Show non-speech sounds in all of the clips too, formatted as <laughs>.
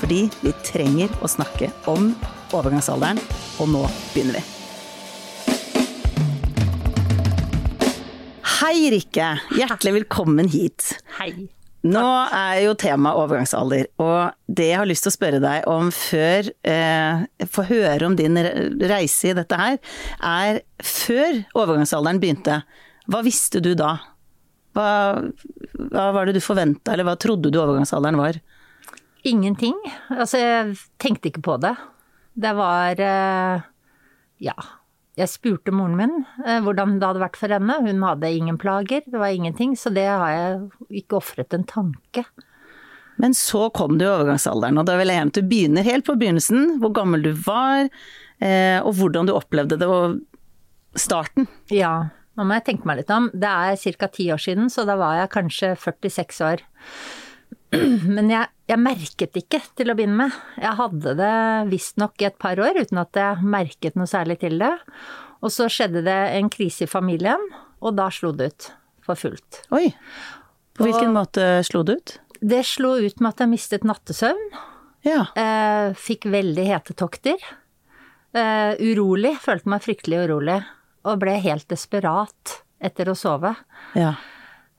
Fordi vi trenger å snakke om overgangsalderen, og nå begynner vi. Hei, Rikke. Hjertelig velkommen hit. Hei. Nå er jo tema overgangsalder, og det jeg har lyst til å spørre deg om før eh, Få høre om din reise i dette her, er før overgangsalderen begynte, hva visste du da? Hva, hva var det du forventa, eller hva trodde du overgangsalderen var? Ingenting. Altså, jeg tenkte ikke på det. Det var eh, Ja. Jeg spurte moren min eh, hvordan det hadde vært for henne. Hun hadde ingen plager, det var ingenting. Så det har jeg ikke ofret en tanke. Men så kom du i overgangsalderen, og da vil jeg gjerne at du begynner helt på begynnelsen. Hvor gammel du var, eh, og hvordan du opplevde det, og starten. Ja, nå må jeg tenke meg litt om. Det er ca. ti år siden, så da var jeg kanskje 46 år. <clears throat> Men jeg, jeg, merket ikke til å begynne med. Jeg hadde det visstnok i et par år uten at jeg merket noe særlig til det. Og så skjedde det en krise i familien, og da slo det ut for fullt. Oi. På hvilken og, måte slo det ut? Det slo ut med at jeg mistet nattesøvn. Ja. Eh, fikk veldig hetetokter. Eh, urolig. Følte meg fryktelig urolig. Og ble helt desperat etter å sove. Ja.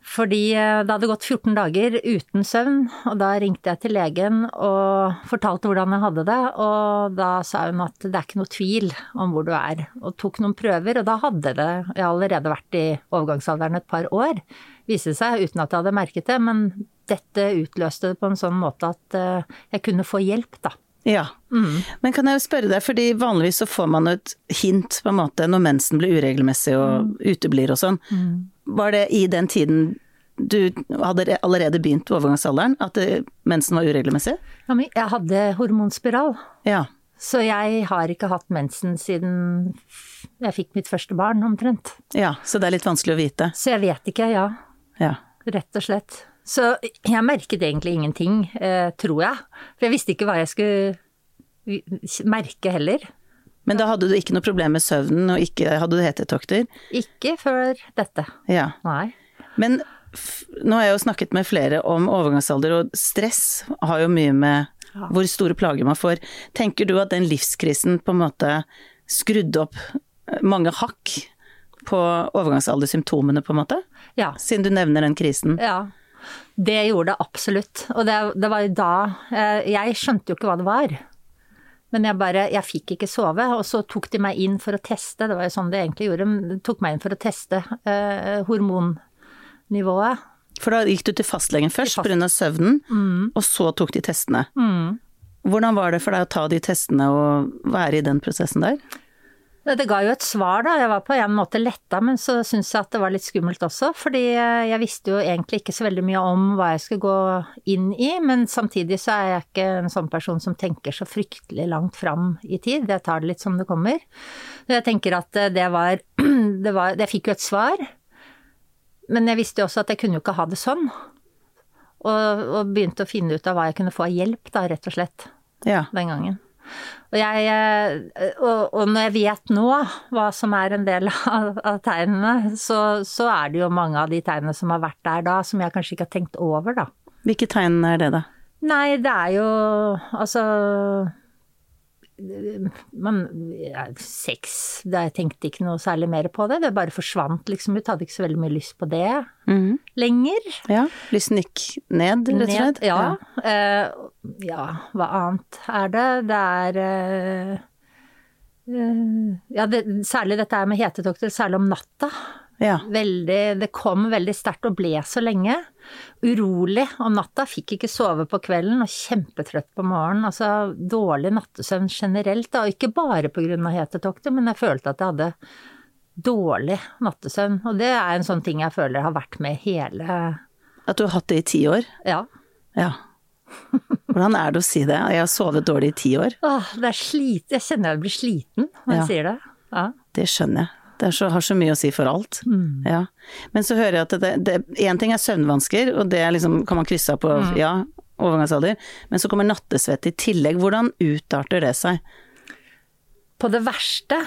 Fordi eh, det hadde gått 14 dager uten søvn, og da ringte jeg til legen og fortalte hvordan jeg hadde det, og da sa hun at det er ikke noe tvil om hvor du er, og tok noen prøver, og da hadde det jeg allerede vært i overgangsalderen et par år, viste seg, uten at jeg hadde merket det, men dette utløste det på en sånn måte at eh, jeg kunne få hjelp, da. Ja, mm. men kan jeg jo spørre deg, fordi vanligvis så får man et hint på en måte når mensen blir uregelmessig og mm. uteblir og sånn. Mm. Var det i den tiden du hadde allerede begynt overgangsalderen, at mensen var uregelmessig? Ja, men jeg hadde hormonspiral. Ja. Så jeg har ikke hatt mensen siden jeg fikk mitt første barn, omtrent. Ja, så det er litt vanskelig å vite? Så jeg vet ikke, ja. ja. Rett og slett. Så jeg merket egentlig ingenting, eh, tror jeg. For jeg visste ikke hva jeg skulle merke heller. Men da hadde du ikke noe problem med søvnen, og ikke hadde du hetetokter? Ikke før dette. Ja. Nei. Men nå har jeg jo snakket med flere om overgangsalder, og stress har jo mye med hvor store plager man får. Tenker du at den livskrisen på en måte skrudde opp mange hakk på overgangsaldersymptomene, på en måte? Ja. Siden du nevner den krisen. Ja. Det gjorde det absolutt. Og det, det var jo da eh, Jeg skjønte jo ikke hva det var. Men jeg bare Jeg fikk ikke sove. Og så tok de meg inn for å teste, det var jo sånn de egentlig gjorde. De tok meg inn for å teste eh, hormonnivået. For da gikk du til fastlegen først pga. Fast. søvnen, mm. og så tok de testene. Mm. Hvordan var det for deg å ta de testene og være i den prosessen der? Det ga jo et svar, da. Jeg var på en måte letta, men så syns jeg at det var litt skummelt også. Fordi jeg visste jo egentlig ikke så veldig mye om hva jeg skulle gå inn i. Men samtidig så er jeg ikke en sånn person som tenker så fryktelig langt fram i tid. Jeg tar det litt som det kommer. Jeg tenker at det var, <clears throat> det var Jeg fikk jo et svar. Men jeg visste jo også at jeg kunne jo ikke ha det sånn. Og, og begynte å finne ut av hva jeg kunne få av hjelp, da, rett og slett. Ja. Den gangen. Og, jeg, eh, og, og, når jeg vet nå hva som er en del av, av tegnene, så, så, er det jo mange av de tegnene som har vært der da, som jeg kanskje ikke har tenkt over, da. Hvilke tegn er det, da? Nei, det er jo altså man, ja, Sex, jeg tenkte ikke noe særlig mer på det. Det bare forsvant liksom ut. Hadde ikke så veldig mye lyst på det mm. lenger. Ja, Lysten gikk ned, rett og slett? ja. Ja. Uh, ja. hva annet er det? Det er uh, uh, Ja, det, særlig dette med hetetokter, særlig om natta. Ja. Veldig, det kom veldig sterkt og ble så lenge. Urolig om natta, fikk ikke sove på kvelden og kjempetrøtt på morgenen. Altså dårlig nattesøvn generelt, da. Ikke bare av hetetokter, men jeg følte at jeg hadde dårlig nattesøvn. Og det er en sånn ting jeg føler har vært med hele At du har hatt det i ti år? Ja. Ja. Hvordan er det å si det? Jeg har sovet dårlig i ti år. Åh, det er slit... Jeg kjenner jeg blir sliten når jeg sier det. Ja. Det skjønner jeg. Det så, har så mye å si for alt. Ja. Men så hører jeg at en ting er søvnvansker, og det liksom, kan man krysse av på, ja, overgangsalder. Men så kommer nattesvett i tillegg. Hvordan utarter det seg? På det verste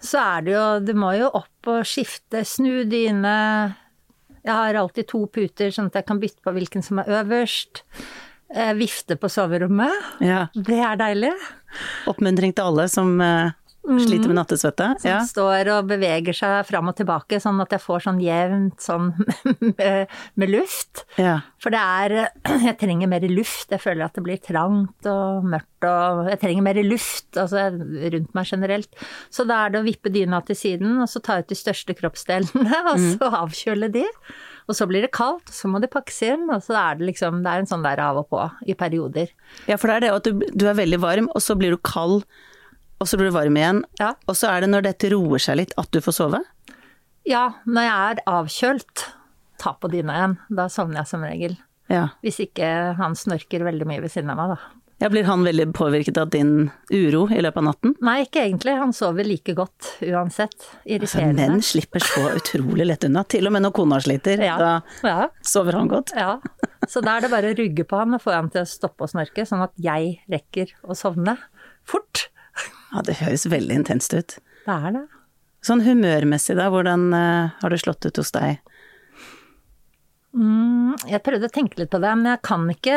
så er det jo Du må jo opp og skifte, snu dyne. Jeg har alltid to puter, sånn at jeg kan bytte på hvilken som er øverst. Eh, vifte på soverommet. Ja. Det er deilig. Oppmuntring til alle som eh, sliter med nattesvette. Som Ja. står og beveger seg fram og tilbake, sånn at jeg får sånn jevnt sånn <laughs> med, med luft. ja. For det er <clears throat> Jeg trenger mer luft. Jeg føler at det blir trangt og mørkt og Jeg trenger mer luft, altså rundt meg generelt. Så da er det å vippe dyna til siden, og så ta ut de største kroppsdelene, <laughs> og så avkjøle de. Og så blir det kaldt, og så må det pakkes inn, og så er det liksom Det er en sånn der av og på i perioder. Ja, for det er det at du, du er veldig varm, og så blir du kald, og så blir du varm igjen. Ja. Og så er det når dette roer seg litt at du får sove? Ja, når jeg er avkjølt, ta på dyna igjen. Da sovner jeg som regel. Ja. Hvis ikke han snorker veldig mye ved siden av meg, da. ja. Blir han veldig påvirket av din uro i løpet av natten? Nei, ikke egentlig. Han sover like godt uansett. Altså, menn slipper så utrolig lett unna. Til og med når kona sliter, Ja. da ja. sover han godt. Ja, så da er det bare å rugge på han og få han til å stoppe å snorke, sånn at jeg rekker å sovne fort. Ja, det høres veldig intenst ut. Det er det. Sånn humørmessig da, hvordan eh, har det slått ut hos deg? Mm, jeg prøvde å tenke litt på det, men jeg kan ikke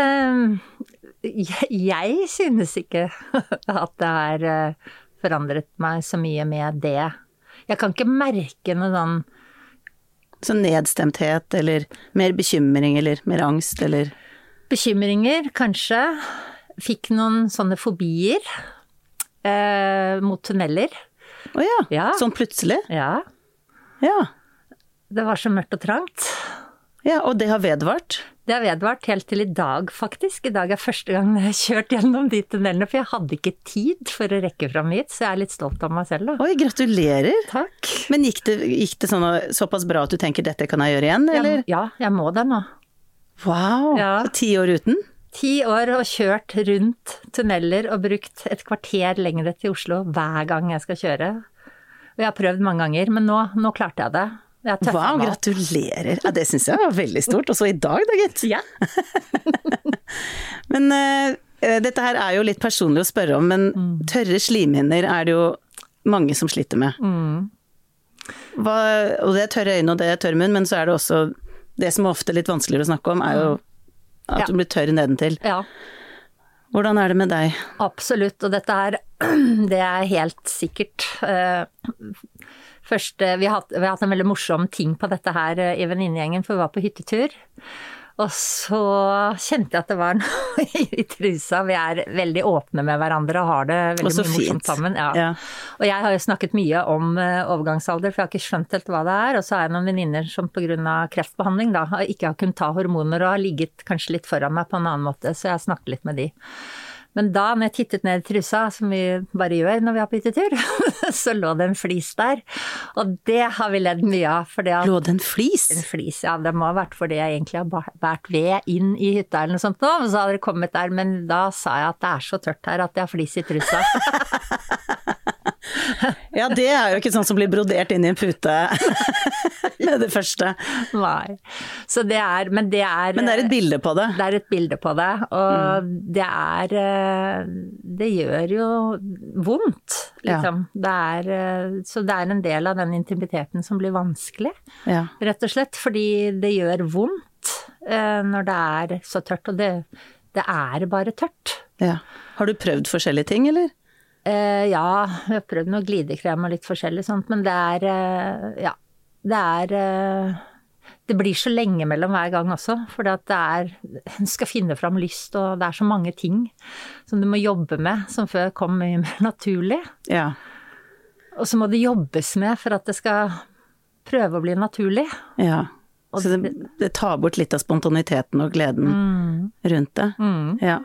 Jeg, jeg synes ikke <laughs> at det har eh, forandret meg så mye med det. Jeg kan ikke merke noe sånn Sånn nedstemthet, eller mer bekymring, eller mer angst, eller bekymringer, kanskje. Fikk noen sånne fobier eh, mot tunneler. Å ja, Ja. sånn plutselig? Ja. Ja. Det var så mørkt og trangt. ja. Og det har vedvart? Det har vedvart helt til i dag, faktisk. I dag er første gang jeg har kjørt gjennom de tunnelene, for jeg hadde ikke tid for å rekke fram hit, så jeg er litt stolt av meg selv, da. Oi, gratulerer! Takk. Men gikk det, gikk det sånn, såpass bra at du tenker dette kan jeg gjøre igjen, eller? Ja, ja, jeg må det nå. Wow! Ja. Så ti år uten? Ti år og kjørt rundt tunneler og brukt et kvarter lengre til Oslo hver gang jeg skal kjøre. Og jeg har prøvd mange ganger, men nå, nå klarte jeg det. Jeg Wow, gratulerer! Ja, det syns jeg var veldig stort. Og så i dag, da, gitt. Ja. <laughs> Men eh, dette her er jo litt personlig å spørre om, men Mm. tørre slimhinner er det jo mange som sliter med. Mm. Hva, og det er tørre øyne og det er tørr munn, men så er det også Det som er ofte litt vanskeligere å snakke om, er jo at. Ja. du blir tørr nedentil. ja. Hvordan er det med deg? Absolutt, og dette er <clears throat> Det er helt sikkert. Første, eh, vi, har hatt, vi har hatt en veldig morsom ting på dette her eh, i venninnegjengen, for vi var på hyttetur. Og så kjente jeg at det var <laughs> noe i trusa. Vi er veldig åpne med hverandre og har det veldig mye morsomt sammen. Ja. Ja. Og jeg har jo snakket mye om eh, overgangsalder, for jeg har ikke skjønt helt hva det er. Og så har jeg noen venninner som pga. kreftbehandling da ikke har kunnet ta hormoner og har ligget kanskje litt foran meg på en annen måte, så jeg har snakket litt med de. Men da når jeg tittet ned i trusa, som vi bare gjør når vi har på hyttetur, <laughs> så lå det en flis der. Og det har vi ledd mye av, at Lå det en flis? en flis, ja. Det må ha vært fordi jeg egentlig har båret ved inn i hytta eller noe sånt nå, og så hadde det kommet der. Men da sa jeg at det er så tørt her at jeg har flis i trusa. <laughs> <laughs> Ja, det er jo ikke sånn som blir brodert inn i en pute <laughs> med det første. Nei. Så det er Men det er Men det er et bilde på det. Det er et bilde på det, og det er eh, Det gjør jo vondt, liksom. Det er, eh, så det er en del av den intimiteten som blir vanskelig, Ja. rett og slett. Fordi det gjør vondt eh, når det er så tørt, og det, det er bare tørt. ja. Har du prøvd forskjellige ting, eller? Eh, ja, vi har prøvd noe glidekrem og litt forskjellig sånt, men det er eh, Ja. Det er eh, Det blir så lenge mellom hver gang også, for det er Du skal finne fram lyst, og det er så mange ting som du må jobbe med, som før kom mye mer <laughs> naturlig. Ja. Og så må det jobbes med for at det skal prøve å bli naturlig. ja. Så det, det tar bort litt av spontaniteten og gleden rundt det. Ja.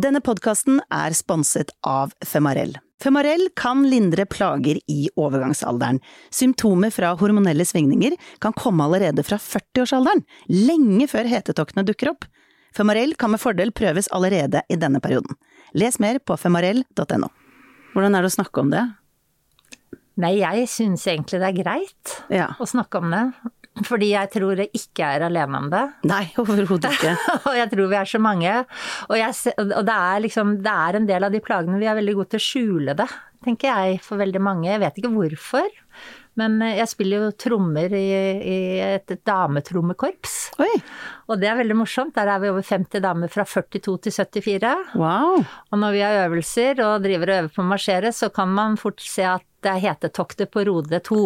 Denne podkasten er sponset av Femarell. Femarell kan lindre plager i overgangsalderen. Symptomer fra hormonelle svingninger kan komme allerede fra 40-årsalderen, lenge før hetetoktene dukker opp. Femarell kan med fordel prøves allerede i denne perioden. Les mer på femarell.no. Hvordan er det å snakke om det? Nei, jeg syns egentlig det er greit Ja. å snakke om det. Fordi jeg tror jeg ikke er alene om det. Nei, overhodet ikke. <laughs> og jeg tror vi er så mange. Og, jeg, og det er liksom Det er en del av de plagene vi er veldig gode til å skjule det, tenker jeg, for veldig mange. Jeg vet ikke hvorfor. Men eh, jeg spiller jo trommer i, i et dametrommekorps. Oi, Og det er veldig morsomt. Der er vi over 50 damer fra 42 til 74. wow. Og når vi har øvelser og driver og øver på å marsjere, så kan man fort se at det er hetetoktet på Rode 2.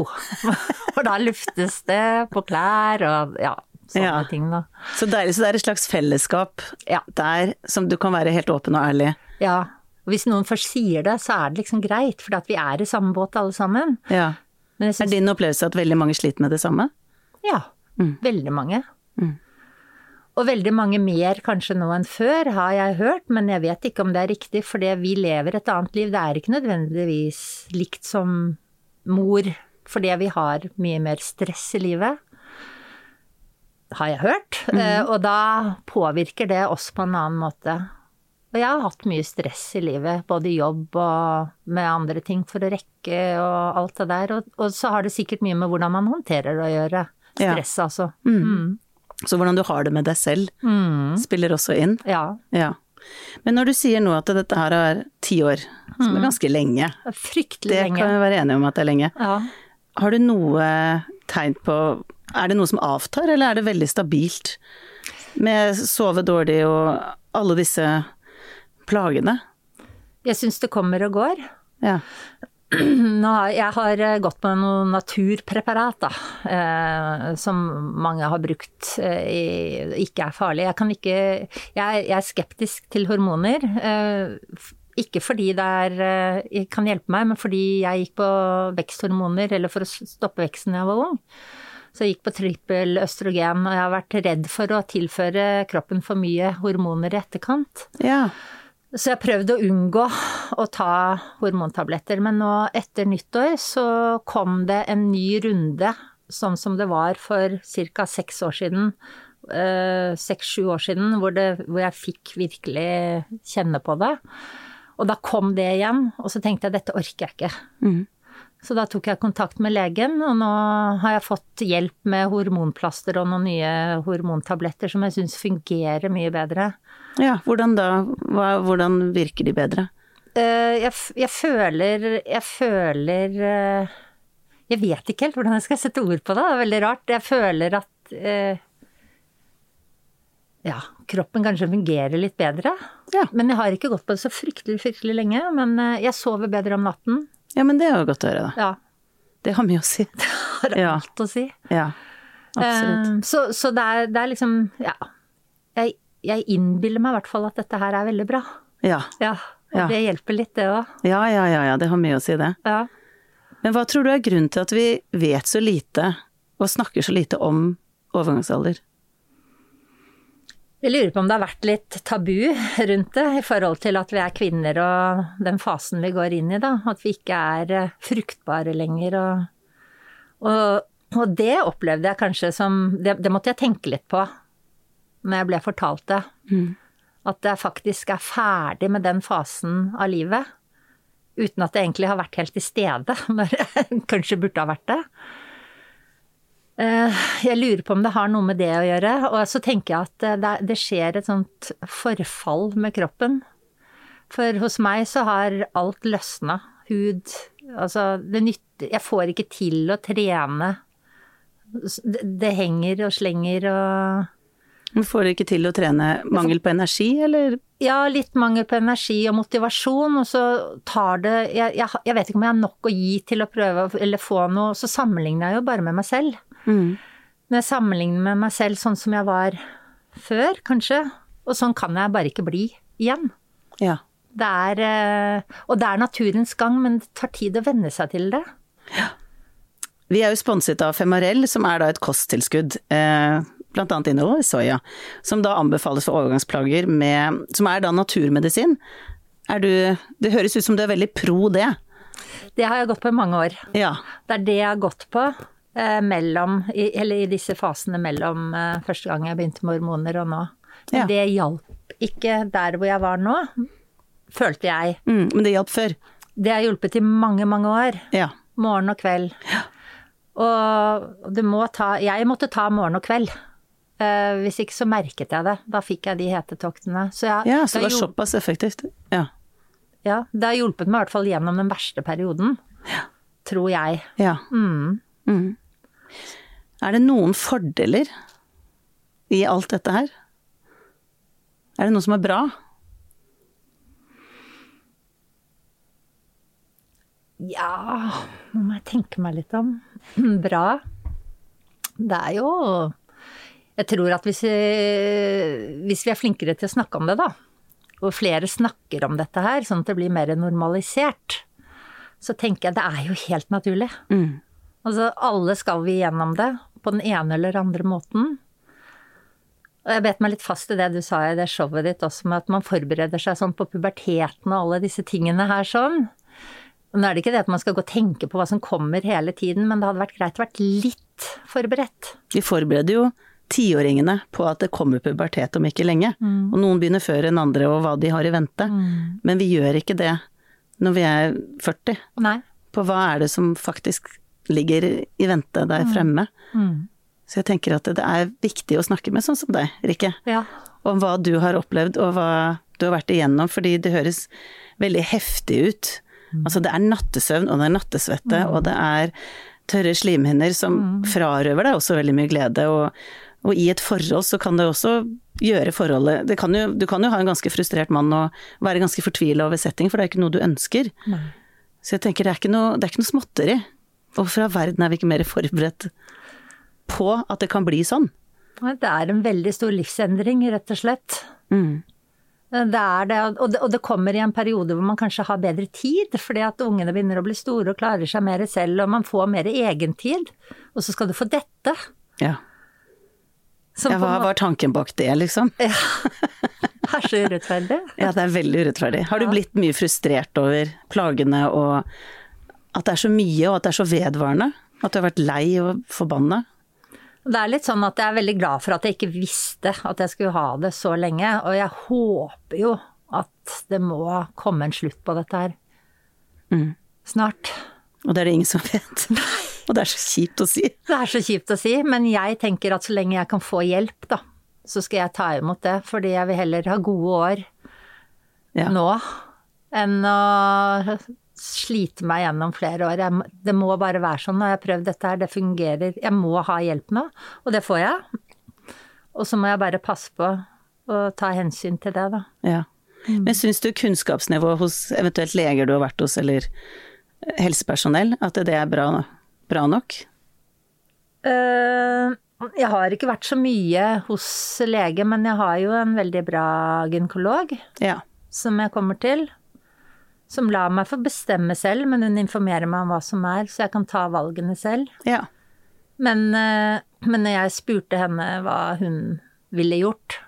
<laughs> For da luftes det på klær og ja, sånne Ja. ting da. Så deilig. Så det er et slags fellesskap Ja. der som du kan være helt åpen og ærlig. ja. Og hvis noen først sier det, så er det liksom greit, for vi er i samme båt alle sammen. Ja. Men jeg Er din opplevelse at veldig mange sliter med det samme? ja, veldig mange. Mm. Og veldig mange mer kanskje nå enn før, har jeg hørt, men jeg vet ikke om det er riktig, for det vi lever et annet liv. Det er ikke nødvendigvis likt som mor, fordi vi har mye mer stress i livet. Har jeg hørt. Eh, Og da påvirker det oss på en annen måte. Og jeg har hatt mye stress i livet, både i jobb og med andre ting for å rekke og alt det der. Og, og så har det sikkert mye med hvordan man håndterer det å gjøre. Ja. Stress, altså. Mm. Så hvordan du har det med deg selv, Mm. spiller også inn. Ja. Ja. Men når du sier nå at dette her er ti år, som er ganske lenge, Fryktelig det Mm. lenge. kan vi være enige om at det er lenge. Ja. Har du noe tegn på Er det noe som avtar, eller er det veldig stabilt? Med sove dårlig og alle disse plagene? Jeg syns det kommer og går. Ja. <clears throat> Nå jeg har eh, gått med noe naturpreparat, da. Eh, som mange har brukt eh, i, ikke er farlig. Jeg kan ikke Jeg, jeg er skeptisk til hormoner. Eh, ikke fordi det er, jeg kan hjelpe meg, men fordi jeg gikk på veksthormoner, eller for å stoppe veksten da jeg var ung. Så jeg gikk på trippel østrogen, og jeg har vært redd for å tilføre kroppen for mye hormoner i etterkant. ja. Så jeg prøvde å unngå å ta hormontabletter, men nå etter nyttår så kom det en ny runde, sånn som det var for ca. seks år siden. Seks-sju år siden, hvor, det, hvor jeg fikk virkelig kjenne på det. Og da kom det igjen, og så tenkte jeg dette orker jeg ikke. Mm. Så da tok jeg kontakt med legen, og nå har jeg fått hjelp med hormonplaster og noen nye hormontabletter som jeg syns fungerer mye bedre. Ja. Hvordan da? Hva, hvordan virker de bedre? Uh, jeg, jeg føler Jeg føler uh, Jeg vet ikke helt hvordan jeg skal sette ord på det. Det er veldig rart. Jeg føler at uh, ja, kroppen kanskje fungerer litt bedre. Ja. Men jeg har ikke gått på det så fryktelig, fryktelig lenge. Men jeg sover bedre om natten. Ja, men det er jo godt å høre, da. Ja. Det har mye å si. <laughs> Det Har Ja. alt å si. Ja. Absolutt. Eh, så så det, er, det er liksom Ja. Jeg, innbiller meg i hvert fall at dette her er veldig bra. Ja. Ja. Og Ja. det hjelper litt, det òg. Ja, ja, ja, ja, det har mye å si, det. Ja. Men hva tror du er grunnen til at vi vet så lite, og snakker så lite om overgangsalder? Jeg lurer på om det har vært litt tabu rundt det, i forhold til at vi er kvinner og den fasen vi går inn i, da. At vi ikke er eh, fruktbare lenger og Og, og det opplevde jeg kanskje som det, det måtte jeg tenke litt på når jeg ble fortalt det. At jeg faktisk er ferdig med den fasen av livet. Uten at jeg egentlig har vært helt til stede <laughs> når jeg kanskje burde ha vært det. Eh, Jeg lurer på om det har noe med det å gjøre. Og så tenker jeg at eh, det, det skjer et sånt forfall med kroppen. For hos meg så har alt løsna. Hud Altså, det nytter Jeg får ikke til å trene. Det, det henger og slenger og Men Får dere ikke til å trene mangel på energi, eller? Ja, litt mangel på energi og motivasjon, og så tar det jeg, jeg, jeg vet ikke om jeg har nok å gi til å prøve eller få noe, så sammenligner jeg jo bare med meg selv. Mm. Når jeg sammenligner med meg selv sånn som jeg var før, kanskje, og sånn kan jeg bare ikke bli igjen. Ja. Det er eh, Og det er naturens gang, men det tar tid å venne seg til det. Vi er jo sponset av Femarell, som er da et kosttilskudd, eh, annet inneholder soya, som da anbefales for overgangsplager med, som er da naturmedisin. Er du, det høres ut som du er veldig pro det. Det har jeg gått på i mange år. Ja. Det er det jeg har gått på eh, mellom, i, eller i disse fasene mellom eh, første gang jeg begynte med hormoner og nå. Ja. Det hjalp ikke der hvor jeg var nå, følte jeg. Mm, men det hjalp før. Det har hjulpet i mange, mange år. Ja. Morgen og kveld. Og det må ta Jeg måtte ta morgen og kveld. Eh, hvis ikke så merket jeg det. Da fikk jeg de hetetoktene. Så, jeg, ja, så det var såpass effektivt. Ja. Ja, det har hjulpet meg i hvert fall gjennom den verste perioden. Ja. Tror jeg. ja. Mm. Mm. Er det noen fordeler i alt dette her? Er det noe som er bra? Ja, nå må jeg tenke meg litt om. <clears throat> Bra. Det er jo Jeg tror at hvis vi, hvis vi er flinkere til å snakke om det, da, og flere snakker om dette her, sånn at det blir mer normalisert, så tenker jeg det er jo helt naturlig. Mm. Altså, alle skal vi gjennom det, på den ene eller andre måten. Og jeg bet meg litt fast i det du sa i det showet ditt også, med at man forbereder seg sånn på puberteten og alle disse tingene her sånn. Nå er det ikke det at man skal gå og tenke på hva som kommer hele tiden, men det hadde vært greit å vært litt forberedt. Vi forbereder jo tiåringene på at det kommer pubertet om ikke lenge. Og noen begynner før enn andre, og hva de har i vente. Men vi gjør ikke det når vi er 40. Nei. På hva er det som faktisk ligger i vente der fremme. Så jeg tenker at det er viktig å snakke med sånn som deg, Rikke. Ja. Om hva du har opplevd, og hva du har vært igjennom. Fordi det høres veldig heftig ut. Altså det er nattesøvn, og det er nattesvette, og det er tørre slimhinner som frarøver deg også veldig mye glede. Og, og i et forhold så kan det også gjøre forholdet det kan jo, Du kan jo ha en ganske frustrert mann og være ganske fortvila over setting, for det er ikke noe du ønsker. Nei. Så jeg tenker det er ikke noe, det er ikke noe småtteri. Hvorfor i verden er vi ikke mer forberedt på at det kan bli sånn? Det er en veldig stor livsendring, rett og slett. Mm. Det er det, og det, og det kommer i en periode hvor man kanskje har bedre tid, fordi at ungene begynner å bli store og klarer seg mer selv, og man får mer egentid. Og så skal du få dette. Ja. Som ja hva var tanken bak det, liksom? Ja. <laughs> Det er så urettferdig. Ja, det er veldig urettferdig. Har du blitt mye frustrert over plagene og at det er så mye, og at det er så vedvarende? At du har vært lei og forbanna? Det er litt sånn at jeg er veldig glad for at jeg ikke visste at jeg skulle ha det så lenge, og jeg håper jo at det må komme en slutt på dette her. Mm. Snart. Og det er det ingen som vet. <laughs> Og det er så kjipt å si. Det er så kjipt å si, men jeg tenker at så lenge jeg kan få hjelp, da, så skal jeg ta imot det, fordi jeg vil heller ha gode år Ja. nå enn å slite meg gjennom flere år. Jeg, det må bare være sånn. Nå har jeg prøvd dette her, det fungerer. Jeg må ha hjelp nå, og det får jeg. Og så må jeg bare passe på å ta hensyn til det, da. Ja. Men syns du kunnskapsnivået hos eventuelt leger du har vært hos, eller helsepersonell, at det er bra, bra nok? Eh, jeg har ikke vært så mye hos lege, men jeg har jo en veldig bra gynekolog. Ja. som jeg kommer til, som lar meg få bestemme selv, men hun informerer meg om hva som er, så jeg kan ta valgene selv. Ja. Men, eh, men når jeg spurte henne hva hun ville gjort,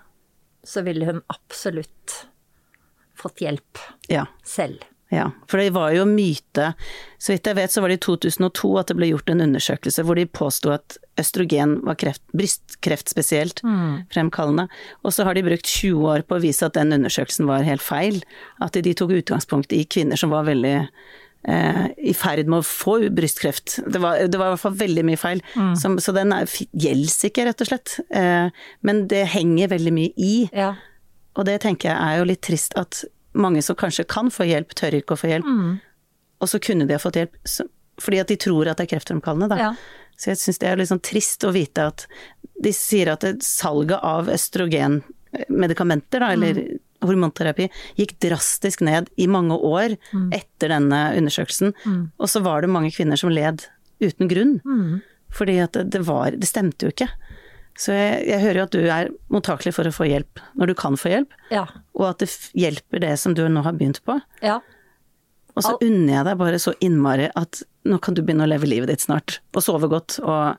så ville hun absolutt fått hjelp Ja. selv. Ja, for det var jo myte. Så vidt jeg vet så var det i 2002 at det ble gjort en undersøkelse hvor de påsto at østrogen var kreft, brystkreft spesielt fremkallende. Og så har de brukt 20 år på å vise at den undersøkelsen var helt feil. At de tok utgangspunkt i kvinner som var veldig eh, i ferd med å få brystkreft. Det var, det var i hvert fall veldig mye feil. Som, så den er- gjelder ikke, rett og slett. Eh, men det henger veldig mye i. Ja. Og det tenker jeg er jo litt trist at mange som kanskje kan få hjelp, tør ikke å få hjelp. Og så kunne de ha fått hjelp fordi at de tror at det er kreftfremkallende, da. Ja. Så jeg syns det er litt sånn trist å vite at de sier at salget av østrogenmedikamenter, da, eller hormonterapi, gikk drastisk ned i mange år etter denne undersøkelsen. Og så var det mange kvinner som led uten grunn. Fordi at det, det var Det stemte jo ikke. Så jeg, jeg hører jo at du er mottakelig for å få hjelp når du kan få hjelp, Ja. og at det hjelper det som du nå har begynt på. ja. Og så Al- unner jeg deg bare så innmari at nå kan du begynne å leve livet ditt snart. Og sove godt, og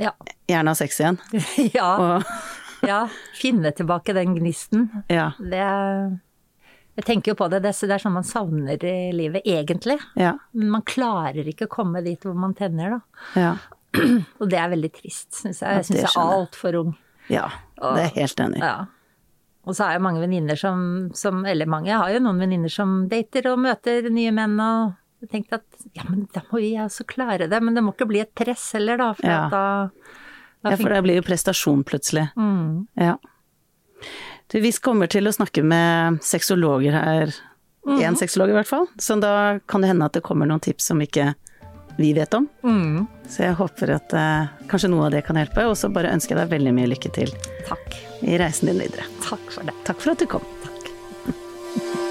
Ja. gjerne ha sex igjen. <laughs> ja. Og ja. Finne tilbake den gnisten. ja, Det Jeg tenker jo på det, det det er sånn man savner i livet, egentlig. ja, Men man klarer ikke å komme dit hvor man tenner, da. ja. <clears throat> Og det er veldig trist, syns jeg. Jeg syns jeg er altfor ung. Ja, det er jeg helt enig i. Ja. Og så har jeg mange venninner som, som Eller mange, jeg har jo noen venninner som dater og møter nye menn og jeg tenkte at ja, men da må vi også klare det. Men det må ikke bli et press heller, da. For Ja. at da, da Ja, for det blir jo prestasjon plutselig. Mm. Ja. Du, vi kommer til å snakke med sexologer her, én sexolog i hvert fall, så da kan det hende at det kommer noen tips som ikke vi vet om. Mm. Så jeg håper at uh, kanskje noe av det kan hjelpe. Og så bare ønsker jeg deg veldig mye lykke til Takk. i reisen din videre. Takk for det. Takk for at du kom. Takk.